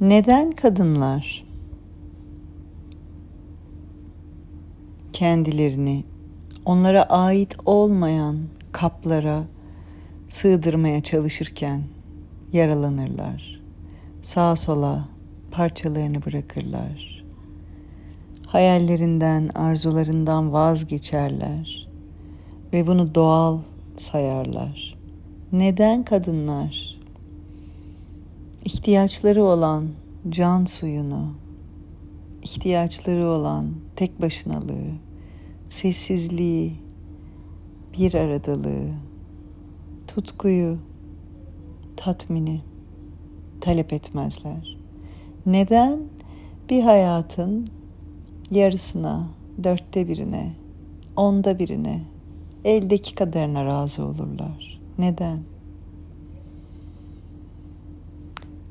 Neden kadınlar kendilerini onlara ait olmayan kaplara sığdırmaya çalışırken yaralanırlar. Sağa sola parçalarını bırakırlar. Hayallerinden, arzularından vazgeçerler ve bunu doğal sayarlar. Neden kadınlar ihtiyaçları olan can suyunu, ihtiyaçları olan tek başınalığı, sessizliği, bir aradalığı, tutkuyu, tatmini talep etmezler. Neden bir hayatın yarısına, dörtte birine, onda birine, eldeki kadarına razı olurlar? Neden?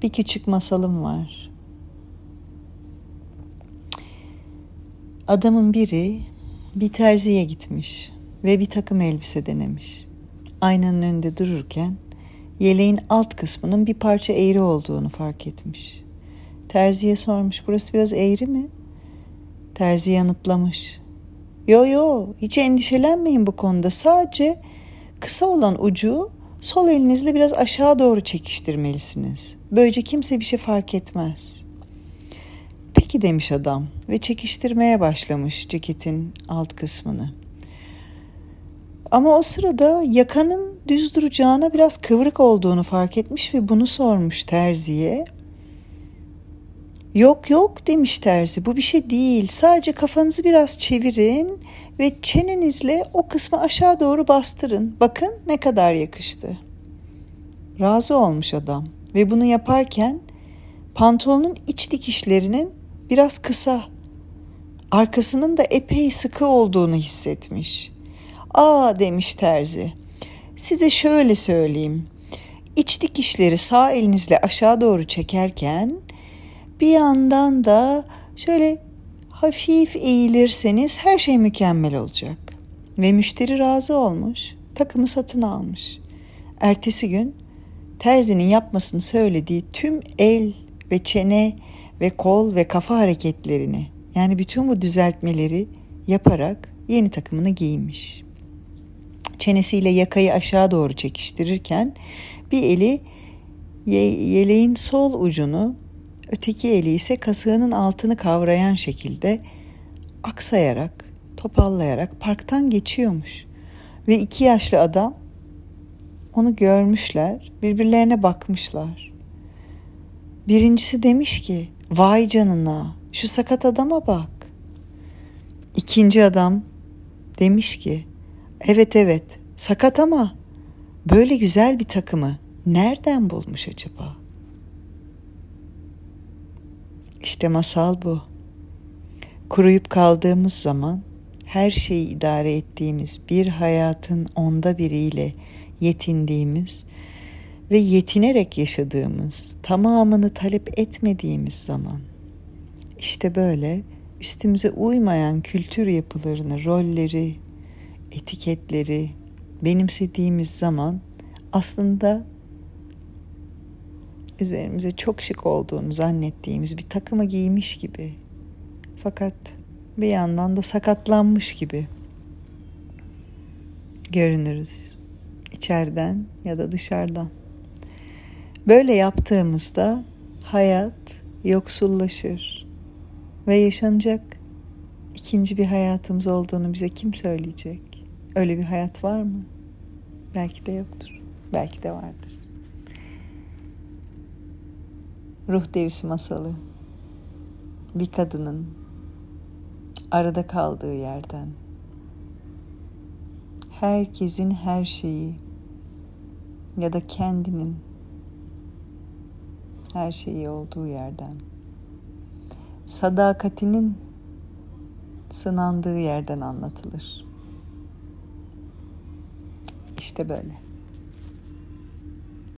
Bir küçük masalım var. Adamın biri bir terziye gitmiş ve bir takım elbise denemiş. Aynanın önünde dururken yeleğin alt kısmının bir parça eğri olduğunu fark etmiş. Terziye sormuş burası biraz eğri mi? Terzi yanıtlamış. Yo yo hiç endişelenmeyin bu konuda sadece kısa olan ucu sol elinizle biraz aşağı doğru çekiştirmelisiniz. Böylece kimse bir şey fark etmez. Peki demiş adam ve çekiştirmeye başlamış ceketin alt kısmını. Ama o sırada yakanın düz duracağına biraz kıvrık olduğunu fark etmiş ve bunu sormuş terziye. Yok yok demiş terzi bu bir şey değil sadece kafanızı biraz çevirin ve çenenizle o kısmı aşağı doğru bastırın. Bakın ne kadar yakıştı. Razı olmuş adam ve bunu yaparken pantolonun iç dikişlerinin biraz kısa, arkasının da epey sıkı olduğunu hissetmiş. Aa demiş terzi. Size şöyle söyleyeyim. İç dikişleri sağ elinizle aşağı doğru çekerken bir yandan da şöyle hafif eğilirseniz her şey mükemmel olacak. Ve müşteri razı olmuş, takımı satın almış. Ertesi gün terzinin yapmasını söylediği tüm el ve çene ve kol ve kafa hareketlerini yani bütün bu düzeltmeleri yaparak yeni takımını giymiş. Çenesiyle yakayı aşağı doğru çekiştirirken bir eli yeleğin sol ucunu öteki eli ise kasığının altını kavrayan şekilde aksayarak, topallayarak parktan geçiyormuş. Ve iki yaşlı adam onu görmüşler, birbirlerine bakmışlar. Birincisi demiş ki, vay canına şu sakat adama bak. İkinci adam demiş ki, evet evet sakat ama böyle güzel bir takımı nereden bulmuş acaba? İşte masal bu. Kuruyup kaldığımız zaman her şeyi idare ettiğimiz bir hayatın onda biriyle yetindiğimiz ve yetinerek yaşadığımız, tamamını talep etmediğimiz zaman işte böyle üstümüze uymayan kültür yapılarını, rolleri, etiketleri benimsediğimiz zaman aslında üzerimize çok şık olduğunu zannettiğimiz bir takımı giymiş gibi fakat bir yandan da sakatlanmış gibi görünürüz içeriden ya da dışarıdan. Böyle yaptığımızda hayat yoksullaşır ve yaşanacak ikinci bir hayatımız olduğunu bize kim söyleyecek? Öyle bir hayat var mı? Belki de yoktur. Belki de vardır. Ruh derisi masalı. Bir kadının arada kaldığı yerden herkesin her şeyi ya da kendinin her şeyi olduğu yerden sadakatinin sınandığı yerden anlatılır. İşte böyle.